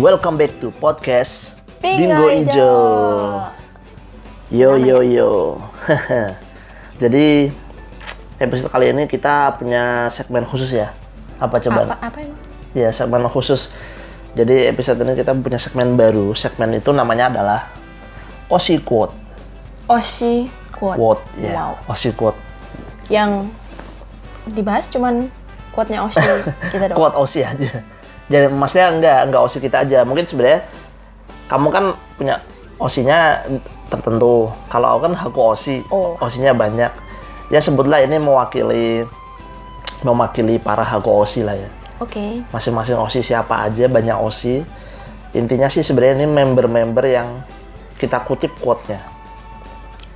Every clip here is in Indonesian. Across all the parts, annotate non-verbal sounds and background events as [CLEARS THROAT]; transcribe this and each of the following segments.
Welcome back to podcast Bingo Ijo. Yo yo yo. [LAUGHS] Jadi episode kali ini kita punya segmen khusus ya. Apa coba? Apa apa emang? Ya segmen khusus. Jadi episode ini kita punya segmen baru. Segmen itu namanya adalah Osi Quote. Oshi quote. Quote, ya. Wow. Osi Quote. Yang dibahas cuman quote-nya Oshi [LAUGHS] kita. Quote Osi aja. Jadi maksudnya enggak enggak Osi kita aja. Mungkin sebenarnya kamu kan punya osinya tertentu. Kalau aku kan aku osi, Oh. osinya banyak. Ya sebutlah ini mewakili mewakili para haku osi lah ya. Oke. Masing-masing osi siapa aja banyak osi. Intinya sih sebenarnya ini member-member yang kita kutip quote-nya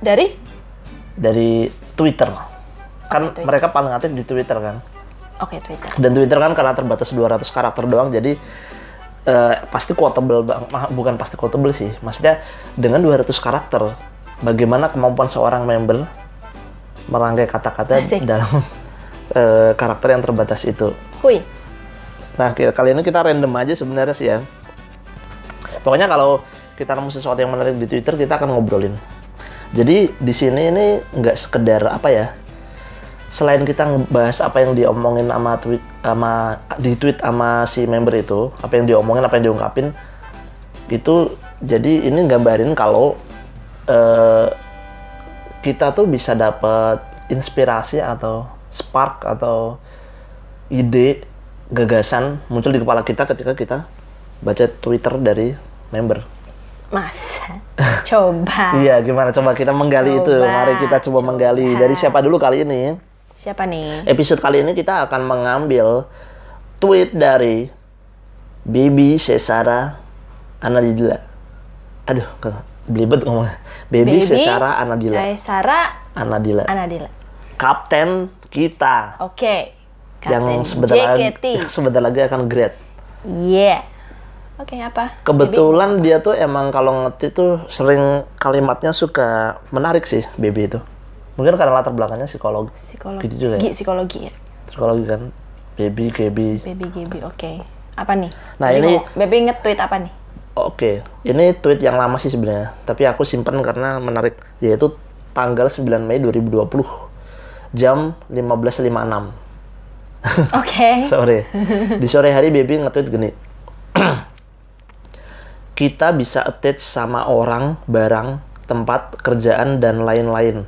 Dari dari Twitter. Kan Twitter. mereka paling aktif di Twitter kan. Oke Twitter. Dan Twitter kan karena terbatas 200 karakter doang, jadi eh, pasti quotable, bukan pasti quotable sih. Maksudnya dengan 200 karakter, bagaimana kemampuan seorang member merangkai kata-kata dalam [LAUGHS] eh, karakter yang terbatas itu. Hui. Nah, kali ini kita random aja sebenarnya sih ya. Pokoknya kalau kita nemu sesuatu yang menarik di Twitter, kita akan ngobrolin. Jadi di sini ini nggak sekedar apa ya? Selain kita ngebahas apa yang diomongin sama tweet sama di tweet sama si member itu, apa yang diomongin, apa yang diungkapin, itu jadi ini gambarin kalau eh, kita tuh bisa dapat inspirasi atau spark atau ide gagasan muncul di kepala kita ketika kita baca Twitter dari member. Mas. Coba. [LAUGHS] Iya, gimana coba kita menggali itu. Coba, Mari kita coba, menggali. coba. Dari siapa dulu kali ini? Siapa nih? Episode kali ini kita akan mengambil tweet dari Baby Cesara Anadila. Aduh, belibet ngomongnya. Baby, Cesara Anadila. Sarah Anadila. Anadila. Kapten kita. Oke. yang Kapten sebentar lagi, JKT. [LAUGHS] sebentar lagi akan grade. Yeah. Oke, apa? Kebetulan dia tuh emang kalau ngetik tuh sering kalimatnya suka menarik sih, Baby itu. Mungkin karena latar belakangnya psikolog, Psikologi. gitu juga ya? Gi- Psikologi ya. psikologi kan. Baby, Gaby. Baby Gaby. Oke. Apa nih? Nah, Baby ini- ngomong- Baby nge-tweet apa nih? Oke, ini tweet yang lama sih sebenarnya, tapi aku simpan karena menarik, yaitu tanggal 9 Mei 2020, jam 15.56 [LAUGHS] Oke. sore. [LAUGHS] Di sore hari Baby nge-tweet gini. [CLEARS THROAT] Kita bisa attach sama orang, barang, tempat, kerjaan, dan lain-lain.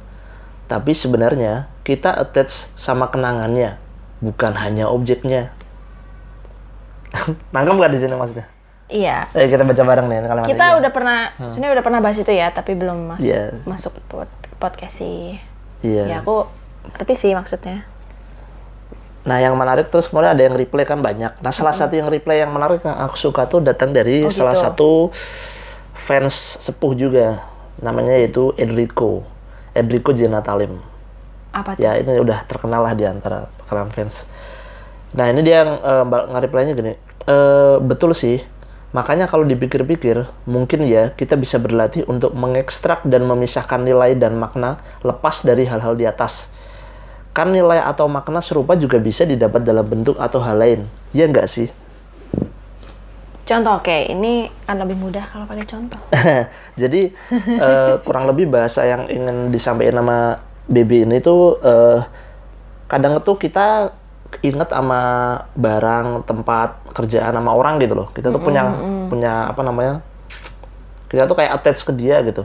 Tapi sebenarnya kita attach sama kenangannya, bukan hanya objeknya. [LAUGHS] Nangkep nggak di sini maksudnya? Iya. Eh, kita baca bareng nih kalimat Kita ini. udah pernah, sebenarnya udah pernah bahas itu ya, tapi belum masuk Iya. masuk pod- podcast sih. Iya. Ya aku ngerti sih maksudnya. Nah, yang menarik terus kemudian ada yang reply kan banyak. Nah, salah satu yang reply yang menarik yang aku suka tuh datang dari Oh, salah gitu. satu fans sepuh juga. Namanya yaitu Enrico. Enrico Jenatalim. Apa tuh? Ya, ini udah terkenal lah di antara kalangan fans. Nah, ini dia yang uh, nge-reply-nya gini. "Eh, betul sih. Makanya kalau dipikir-pikir, mungkin ya kita bisa berlatih untuk mengekstrak dan memisahkan nilai dan makna lepas dari hal-hal di atas. Kan nilai atau makna serupa juga bisa didapat dalam bentuk atau hal lain. Ya enggak sih? Contoh, oke, ini kan lebih mudah kalau pakai contoh. [LAUGHS] Jadi eh, kurang lebih bahasa yang ingin disampaikan sama BB ini tuh eh, kadang itu kita inget sama barang, tempat, kerjaan sama orang gitu loh. Kita tuh punya punya apa namanya? Kita tuh kayak attach ke dia gitu.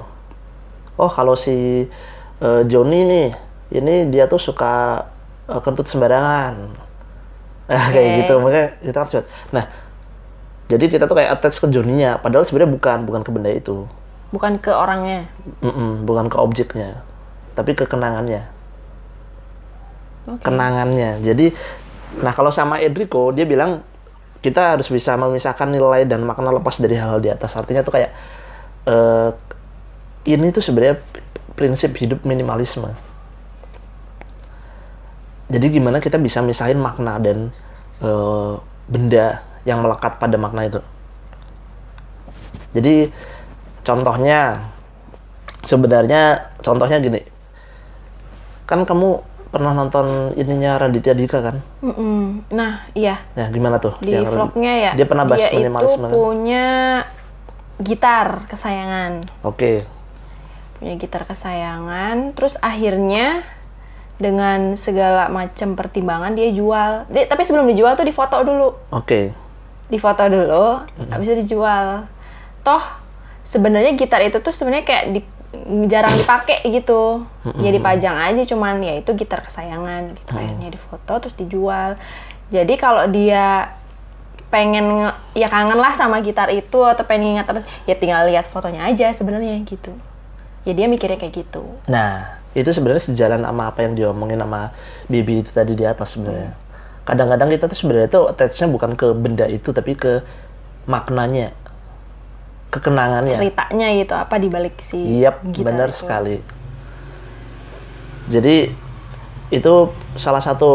Oh kalau si eh, Joni nih, ini dia tuh suka eh, kentut sembarangan. Ah, [LAUGHS] kayak gitu, makanya kita harus Nah, jadi kita tuh kayak attach ke Joninya, padahal sebenarnya bukan, bukan ke benda itu. Bukan ke orangnya. Mm-mm, bukan ke objeknya, tapi ke kenangannya. Oke. Kenangannya. Jadi, nah kalau sama Enrico, dia bilang kita harus bisa memisahkan nilai dan makna lepas dari hal-hal di atas. Artinya tuh kayak eh, ini tuh sebenarnya prinsip hidup minimalisme. Jadi gimana kita bisa misahin makna dan eh, benda yang melekat pada makna itu. Jadi contohnya sebenarnya contohnya gini. Kan kamu pernah nonton ininya Raditya Dika kan? Mm-mm. Nah, iya. Ya gimana tuh? Di Yang- vlognya ya. Dia pernah bahas dia minimalisme itu kan? punya gitar kesayangan. Oke. Punya gitar kesayangan. Terus akhirnya dengan segala macam pertimbangan dia jual. Dia- tapi sebelum dijual tuh difoto dulu. Oke. Difoto dulu, habis itu dijual. Toh sebenarnya gitar itu tuh sebenarnya kayak di- jarang dipakai gitu. Ya dipajang aja cuman ya itu gitar kesayangan gitu. Akhirnya difoto terus dijual. Jadi kalau dia pengen nge- ya kangen lah sama gitar itu atau pengen ingat terus ya tinggal lihat fotonya aja sebenarnya gitu. Ya dia mikirnya kayak gitu. Nah, itu sebenarnya sejalan sama apa yang diomongin sama Bibi itu tadi di atas sebenarnya. Kadang-kadang kita tuh sebenarnya tuh attach-nya bukan ke benda itu tapi ke maknanya. Kekenangannya. Ceritanya gitu apa di balik si Iya, gitar benar itu. sekali. Jadi itu salah satu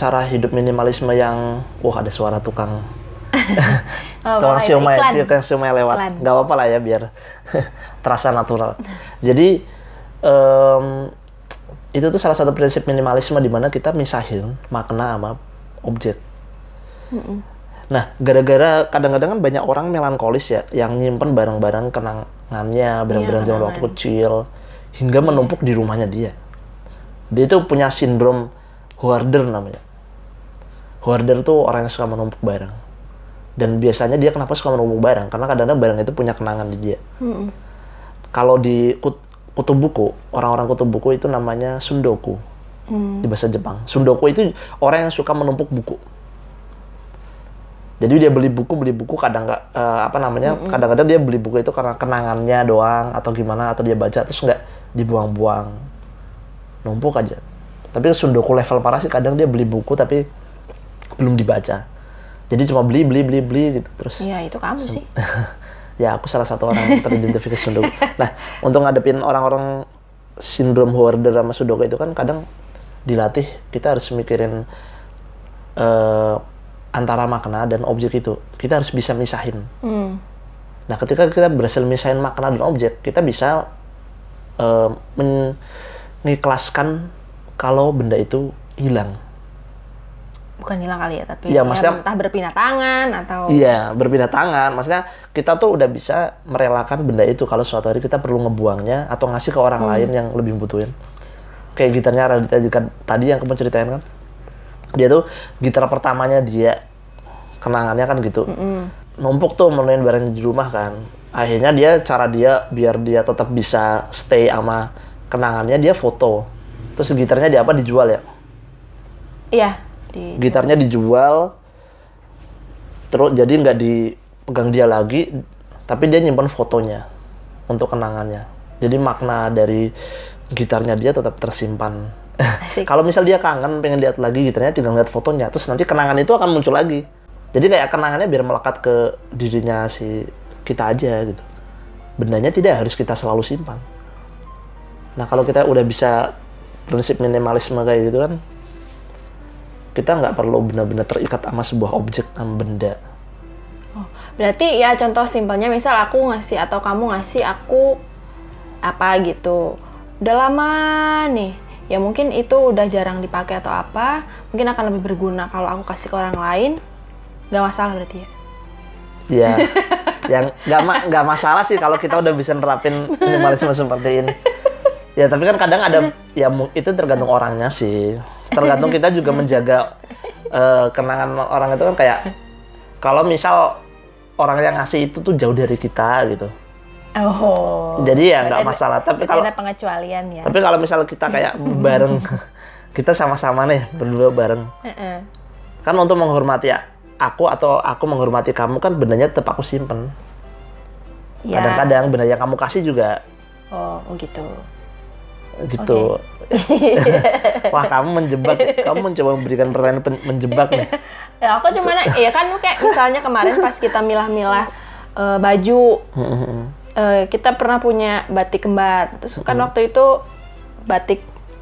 cara hidup minimalisme yang wah ada suara tukang [LAUGHS] Oh, tukang siomay, iklan. tukang siomay lewat. Nggak apa-apa lah ya biar [LAUGHS] terasa natural. Jadi em, itu tuh salah satu prinsip minimalisme di mana kita misahin makna sama objek. Nah, gara-gara kadang-kadang kan banyak orang melankolis ya, yang nyimpen barang-barang kenangannya, barang-barang zaman waktu kecil, hingga menumpuk di rumahnya dia. Dia itu punya sindrom hoarder namanya. Hoarder tuh orang yang suka menumpuk barang. Dan biasanya dia kenapa suka menumpuk barang? Karena kadang-kadang barang itu punya kenangan di dia. Mm-mm. Kalau di kut- kutub buku, orang-orang kutub buku itu namanya sundoku Hmm. di bahasa Jepang. Sundoku itu orang yang suka menumpuk buku. Jadi dia beli buku, beli buku kadang nggak eh, apa namanya, kadang-kadang dia beli buku itu karena kenangannya doang atau gimana atau dia baca terus nggak dibuang-buang, numpuk aja. Tapi sundoku level parah sih kadang dia beli buku tapi belum dibaca. Jadi cuma beli, beli, beli, beli gitu terus. Iya, itu kamu sih. [LAUGHS] ya aku salah satu orang yang teridentifikasi sundoku. [LAUGHS] Nah, untuk ngadepin orang-orang sindrom hoarder sama sundoku itu kan kadang dilatih kita harus mikirin eh, antara makna dan objek itu. Kita harus bisa misahin. Hmm. Nah, ketika kita berhasil misahin makna dan objek, kita bisa eh, mengikhlaskan kalau benda itu hilang. Bukan hilang kali ya, tapi Iya, ya maksudnya- entah berpindah tangan atau Iya, berpindah tangan. Maksudnya kita tuh udah bisa merelakan benda itu kalau suatu hari kita perlu ngebuangnya atau ngasih ke orang lain yang lebih butuhin. Kayak gitarnya Raditya Dika tadi yang kamu ceritain kan. Dia tuh gitar pertamanya dia kenangannya kan gitu. Mm. Numpuk tuh menemuin barang di rumah kan. Akhirnya dia cara dia biar dia tetap bisa stay sama kenangannya dia foto. Terus gitarnya dia apa dijual ya? Iya, di gitarnya dijual terus jadi nggak dipegang dia lagi tapi dia nyimpan fotonya untuk kenangannya jadi makna dari gitarnya dia tetap tersimpan. [LAUGHS] Kalau misal dia kangen pengen lihat lagi gitarnya tinggal lihat fotonya terus nanti kenangan itu akan muncul lagi. Jadi kayak kenangannya biar melekat ke dirinya si kita aja gitu. Bendanya tidak harus kita selalu simpan. Nah kalau kita udah bisa prinsip minimalisme kayak gitu kan kita nggak perlu benar-benar terikat sama sebuah objek sama benda. Oh, berarti ya contoh simpelnya misal aku ngasih atau kamu ngasih aku apa gitu. Udah lama nih. Ya mungkin itu udah jarang dipakai atau apa, mungkin akan lebih berguna kalau aku kasih ke orang lain. Gak masalah berarti ya. ya yang nggak ma nggak masalah sih kalau kita udah bisa nerapin minimalisme seperti ini ya tapi kan kadang ada ya itu tergantung orangnya sih tergantung kita juga menjaga eh, kenangan orang itu kan kayak kalau misal orang yang ngasih itu tuh jauh dari kita gitu Oh. Jadi ya nggak masalah. Tapi kalau- ada pengecualian ya. tapi kalau misal kita kayak [LAUGHS] bareng kita sama-sama nih berdua bareng Heeh. kan untuk menghormati ya, aku atau aku menghormati kamu kan bendanya tetap aku simpen Ya. kadang-kadang benda yang kamu kasih juga Oh, oh gitu. gitu [LAUGHS] wah kamu menjebak kamu mencoba memberikan pertanyaan menjebak nih Ya aku cuman ya kan kayak misalnya kemarin pas kita milah-milah eh, baju eh, kita pernah punya batik kembar. Terus kan waktu itu batik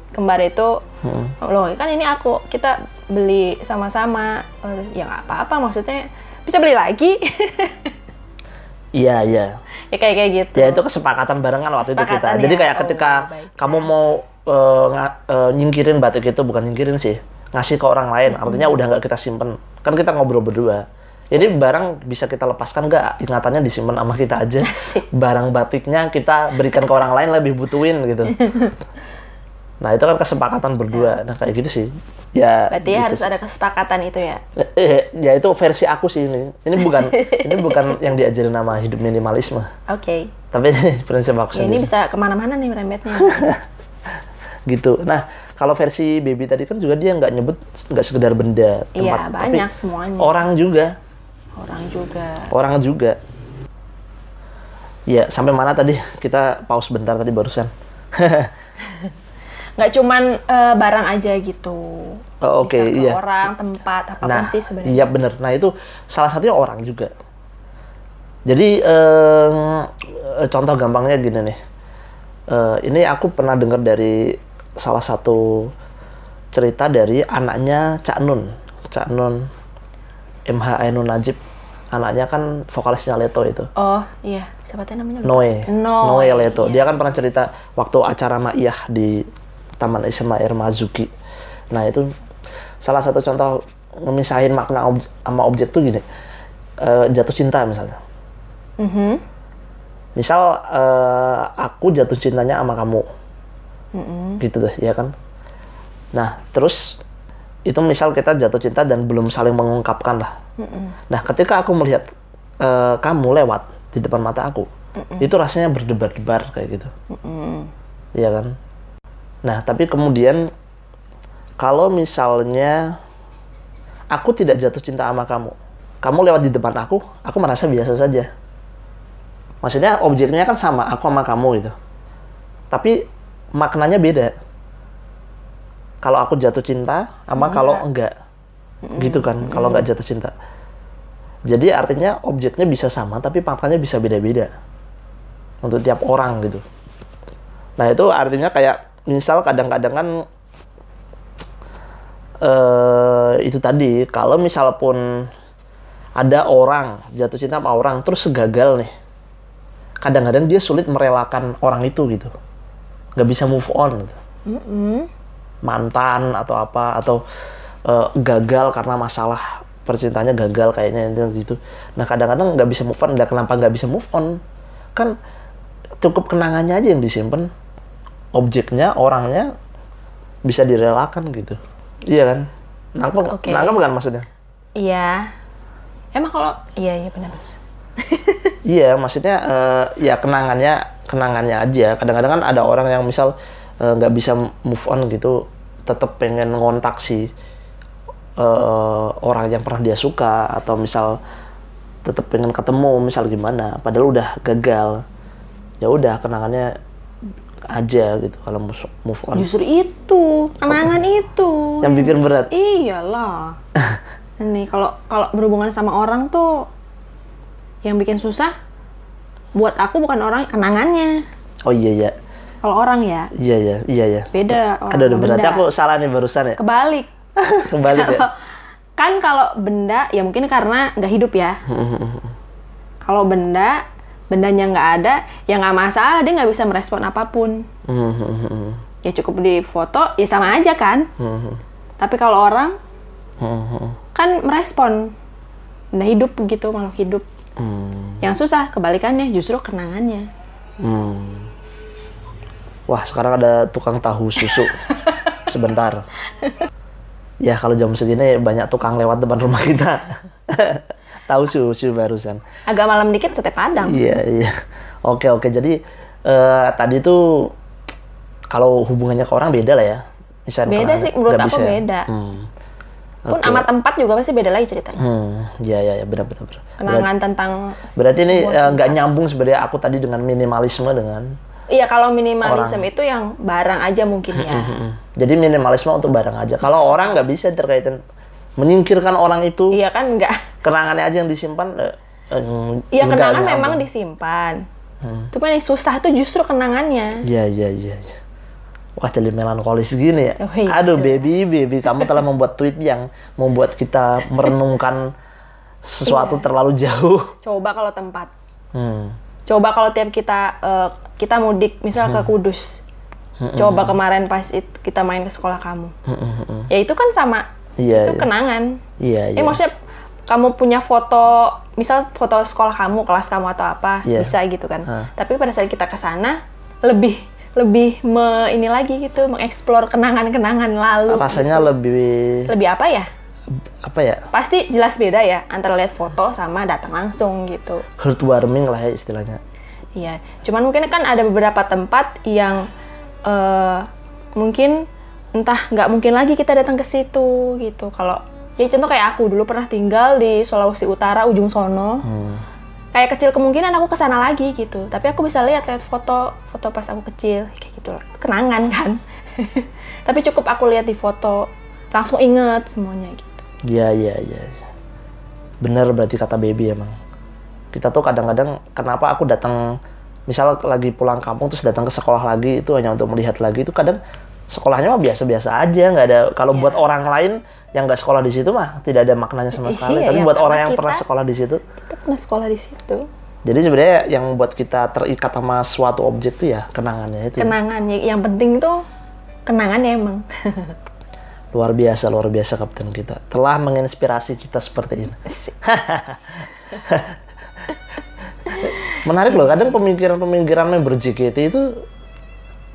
kembar itu loh kan ini aku kita beli sama-sama Eh, ya nggak apa-apa maksudnya bisa beli lagi [LAUGHS] iya iya ya kayak kayak gitu ya itu kesepakatan barengan waktu itu kita Kesepakatan jadi ya. kayak Oh, ketika baik. kamu mau eh, nga- eh, nyingkirin batik itu bukan nyingkirin sih, ngasih ke orang lain. Artinya udah nggak kita simpen. Kan kita ngobrol berdua. Ini barang bisa kita lepaskan nggak? Ingatannya disimpan sama kita aja. Barang batiknya kita berikan ke orang lain lebih butuhin gitu. [LAUGHS] Nah itu kan kesepakatan berdua. Nah kayak gitu sih. Ya. Berarti gitu harus sih. ada kesepakatan itu ya. Eh, eh, ya itu versi aku sih ini. Ini bukan [LAUGHS] ini bukan yang diajarin nama hidup minimalisme. Oke. Tapi ini [LAUGHS] prinsip aku Ya, ini sendiri. bisa ke mana-mana nih merembetnya. Gitu. Nah kalau versi baby tadi kan juga dia nggak nyebut nggak sekedar benda tempat, Iya, tapi banyak semuanya. orang juga, Orang juga. orang juga. Ya sampai mana tadi kita pause bentar tadi barusan. Nggak cuman eh, barang aja gitu. Oh, Oke Bisa ke iya. orang, tempat, apa pun Nah, sih sebenarnya. iya bener. Nah itu salah satunya orang juga. Jadi eh, contoh gampangnya gini nih. Eh, ini aku pernah dengar dari salah satu cerita dari anaknya Cak Nun, Cak Nun MH Ainun Najib. Anaknya kan vokalisnya Leto itu. Oh, iya. Siapa tuh namanya? Noe. Noe, Leto. iya. Dia kan pernah cerita waktu acara Ma'iyah di Taman Ismail Marzuki. Nah, itu salah satu contoh ngemisahin makna ob- sama objek tuh gini. Eh, jatuh cinta misalnya. Mhm. Misal eh, aku jatuh cintanya sama kamu. Mm-mm. Gitu deh, ya kan? Nah, terus itu misal kita jatuh cinta dan belum saling mengungkapkan lah. Mm-mm. Nah, ketika aku melihat eh, kamu lewat di depan mata aku, itu rasanya berdebar-debar kayak gitu. Mm-mm. Iya kan? Nah, tapi kemudian kalau misalnya aku tidak jatuh cinta sama kamu, kamu lewat di depan aku, aku merasa biasa saja. Maksudnya objeknya kan sama, aku sama kamu gitu. Tapi maknanya beda. Kalau aku jatuh cinta sama kalau enggak. Gitu kan, kalau enggak jatuh cinta. Jadi artinya objeknya bisa sama tapi maknanya bisa beda-beda. Untuk tiap orang gitu. Nah itu artinya kayak misal kadang-kadang kan eh itu tadi kalau misal pun ada orang jatuh cinta sama orang terus segagal nih, kadang-kadang dia sulit merelakan orang itu gitu, nggak bisa move on gitu. Mm-mm. Mantan atau apa atau eh, gagal karena masalah percintaannya gagal kayaknya itu gitu. Nah kadang-kadang nggak bisa move on. Nah, kenapa nggak bisa move on? Kan cukup kenangannya aja yang disimpan. Objeknya, orangnya bisa direlakan gitu. Iya kan? Nangkep, Oke. nangkep kan maksudnya? Iya. Emang kalau iya iya benar. [LAUGHS] Iya, maksudnya eh, ya kenangannya kenangannya aja. Kadang-kadang kan ada orang yang misal eh, nggak bisa move on gitu, tetap pengen ngontak si eh, orang yang pernah dia suka atau misal tetap pengen ketemu, misal gimana. Padahal udah gagal. Ya udah kenangannya aja gitu kalau move- move on. Justru itu, kenangan itu. Yang bikin berat. Iyalah. [LAUGHS] Ini kalau kalau berhubungan sama orang tuh yang bikin susah buat aku bukan orang kenangannya. Oh iya iya. Kalau orang ya Iya iya iya iya. beda orang Aduh, berarti benda. aku salah nih barusan ya. kebalik. [LAUGHS] Kembali ya. [LAUGHS] Kan kalau benda ya mungkin karena nggak hidup ya. [LAUGHS] kalau benda bendanya nggak ada ya nggak masalah dia nggak bisa merespon apa pun. Ya cukup di foto ya sama aja kan. Tapi kalau orang kan merespon benda hidup gitu makhluk hidup. Yang susah kebalikannya justru kenangannya. Hmm. Wah, sekarang ada tukang tahu susu. [LAUGHS] Sebentar. Ya, kalau jam segini banyak tukang lewat depan rumah kita. [LAUGHS] tahu susu barusan. Agak malam dikit sate padang. Iya, iya. Oke, oke. Jadi eh, tadi tuh kalau hubungannya ke orang beda lah ya. Bisa Beda sih, menurut aku bisa ya? beda. Hmm. Pun Oke. sama tempat juga pasti beda lagi ceritanya. Hmm, ya ya ya benar benar. benar. Kenangan tentang Berarti ini eh, nggak nyambung sebenarnya aku tadi dengan minimalisme dengan Iya kalau minimalisme itu yang barang aja mungkin ya. Mm-mm. Jadi minimalisme untuk barang aja. Kalau orang nggak bisa terkaitin menyingkirkan orang itu, Iya kan enggak. kenangannya aja yang disimpan. eh, eh, Iya nggak kenangan nyambung. memang disimpan. Cuma yang susah tuh justru kenangannya. Iya iya iya. iya. Wah jadi melankolis gini ya. Oh, iya, Aduh jelas. baby baby kamu telah membuat tweet yang membuat kita merenungkan sesuatu Iya. terlalu jauh. Coba kalau tempat. Hmm. Coba kalau tiap kita eh, kita mudik misal ke Kudus. Coba kemarin pas it- kita main ke sekolah kamu. Mm-mm-mm. Ya itu kan sama. Iya, itu iya. kenangan. Iya, iya. Eh maksudnya kamu punya foto, misal foto sekolah kamu, kelas kamu atau apa, Iya. bisa gitu kan. Hah. Tapi pada saat kita ke sana lebih lebih me, ini lagi gitu, mengeksplor kenangan-kenangan lalu. Rasanya lebih Lebih apa ya? Apa ya? Pasti jelas beda ya antara lihat foto sama datang langsung gitu. Heartwarming lah ya istilahnya. Iya, cuman mungkin kan ada beberapa tempat yang eh, mungkin entah nggak mungkin lagi kita datang ke situ gitu. Kalau ya contoh kayak aku dulu pernah tinggal di Sulawesi Utara ujung sono. Hmm. Kayak kecil kemungkinan aku ke sana lagi gitu. Tapi aku bisa lihat lihat foto foto pas aku kecil kayak gitu lah. Kenangan kan. [LAUGHS] Tapi cukup aku lihat di foto langsung inget semuanya gitu. Iya, iya, iya. Bener berarti kata baby emang. Kita tuh kadang-kadang kenapa aku datang misal lagi pulang kampung terus datang ke sekolah lagi itu hanya untuk melihat lagi itu kadang sekolahnya mah biasa-biasa aja nggak ada kalau buat orang lain yang nggak sekolah di situ mah tidak ada maknanya sama Iya, sekali tapi ya, buat orang yang kita- pernah sekolah di situ Kita pernah sekolah di situ. jadi sebenarnya yang buat kita terikat sama suatu objek tuh ya kenangannya itu Kenangan ya, yang penting tuh kenangannya emang. [LAUGHS] luar biasa luar biasa kapten kita telah menginspirasi kita seperti ini. [LAUGHS] Menarik loh kadang pemikiran-pemikiran member JKT itu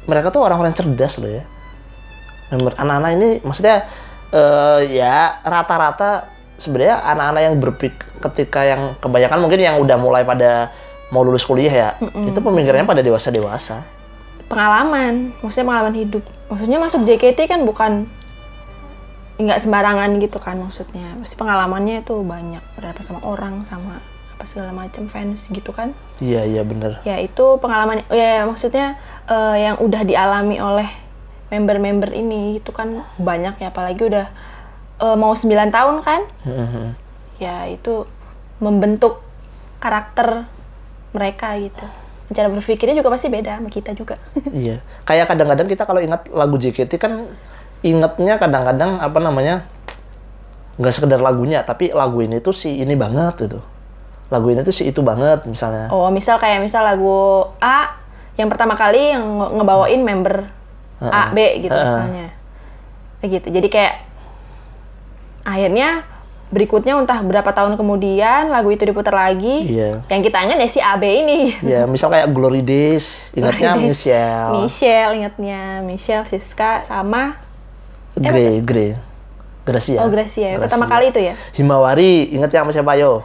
mereka tuh orang-orang cerdas loh ya. Member anak-anak ini maksudnya eh, ya rata-rata sebenarnya anak-anak yang berpik ketika yang kebanyakan mungkin yang udah mulai pada mau lulus kuliah ya itu pemikirannya pada dewasa-dewasa. Pengalaman, maksudnya pengalaman hidup. Maksudnya masuk JKT kan bukan nggak sembarangan gitu kan maksudnya. Pasti pengalamannya itu banyak berapa sama orang sama apa segala macam fans gitu kan. iya iya bener Ya itu pengalaman ya maksudnya eh, yang udah dialami oleh member-member ini itu kan banyak ya apalagi udah eh, mau 9 tahun kan. Mhm. Ya itu membentuk karakter mereka gitu. Cara berpikirnya juga pasti beda sama kita juga. [LAUGHS] Iya, kayak kadang-kadang kita kalau ingat lagu JKT kan ingatnya kadang-kadang apa namanya nggak sekedar lagunya, tapi lagu ini tuh si ini banget gitu. Lagu ini tuh si itu banget misalnya. Oh, misal kayak misal lagu A yang pertama kali yang nge- ngebawain member A, B gitu Heeh. misalnya. Kayak gitu. Jadi kayak akhirnya berikutnya entah berapa tahun kemudian lagu itu diputar lagi. Iya. Yang kita ingat ya si A, B ini. Ya, misal kayak Glory Days, [LAUGHS] ingatnya Glory Days. Michelle, Michelle ingatnya, Michelle, Siska sama Grey, Grey, Gracia. Oh Gracia. ya. Pertama kali itu ya. Himawari, ingatnya sama siapa yo?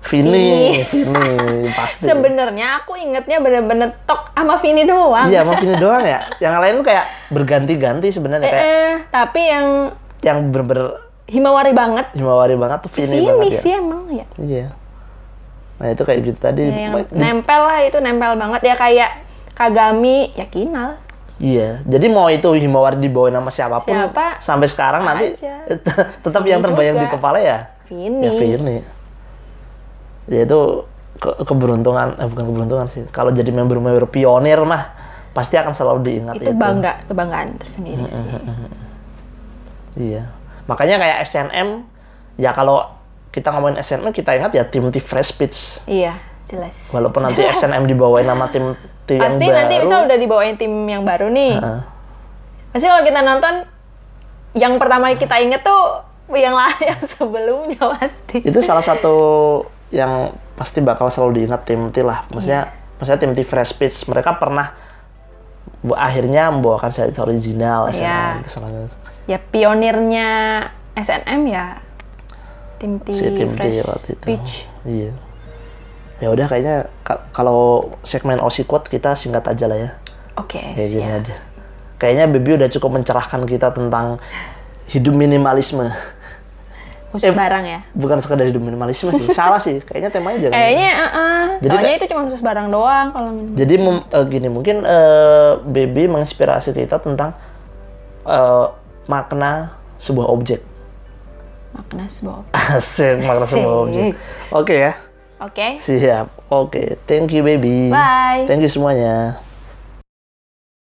Vini, Vini, [LAUGHS] pasti. Sebenarnya aku ingetnya bener-bener tok sama Vini doang. Iya, sama Vini [LAUGHS] doang ya. Yang lain tuh kayak berganti-ganti sebenarnya Eh, kayak eh, tapi yang yang bener-bener Himawari banget. Himawari banget tuh Vini, Vini banget ya. sih emang ya. Iya. Nah itu kayak gitu tadi. Ya, yang nempel lah itu nempel banget ya kayak Kagami ya Kinal. Iya. Jadi mau itu Himawari dibawain sama siapa pun Siapa sampai sekarang nanti aja. [LAUGHS] tetap yang terbayang di juga. kepala ya. Vini. Ya Vini. Ya itu ke- keberuntungan, eh bukan keberuntungan sih. Kalau jadi member-member pionir mah pasti akan selalu diingat itu bangga, kebanggaan tersendiri sih. Iya. Makanya kayak SNM, ya kalau kita ngomongin SNM kita ingat ya tim Fresh Pitch. Iya, jelas. Walaupun nanti [LAUGHS] SNM dibawain nama tim tim yang Pasti baru. nanti misal udah dibawain tim yang baru nih. Heeh. Pasti kalau kita nonton yang pertama kita inget tuh yang lah [LAUGHS] yang sebelumnya pasti. itu salah satu yang pasti bakal selalu diingat tim T lah. Maksudnya, maksudnya tim T Fresh Pitch mereka pernah bu- akhirnya membawakan set original SNM Iya. itu satu. Ya pionirnya SNM ya tim T si tim T Fresh waktu itu. Peach. Iya. Ya udah kayaknya ka- kalau segmen Aussie Quote kita singkat aja lah ya. Oke, Kayak gini aja. Kayaknya Baby udah cukup mencerahkan kita tentang hidup minimalisme. Khusus barang ya. Bukan sekedar hidup minimalisme sih. [LAUGHS] Salah sih. Kayaknya temanya jangan. Kayaknya, uh -uh. Jadi soalnya itu cuma khusus barang doang kalau. Jadi eh, gini mungkin eh, Baby menginspirasi kita tentang eh, makna sebuah objek. makna sebuah. [LAUGHS] Asik makna sebuah objek. Oke ya. Oke. Siap. Oke. Thank you Baby. Bye. Thank you semuanya.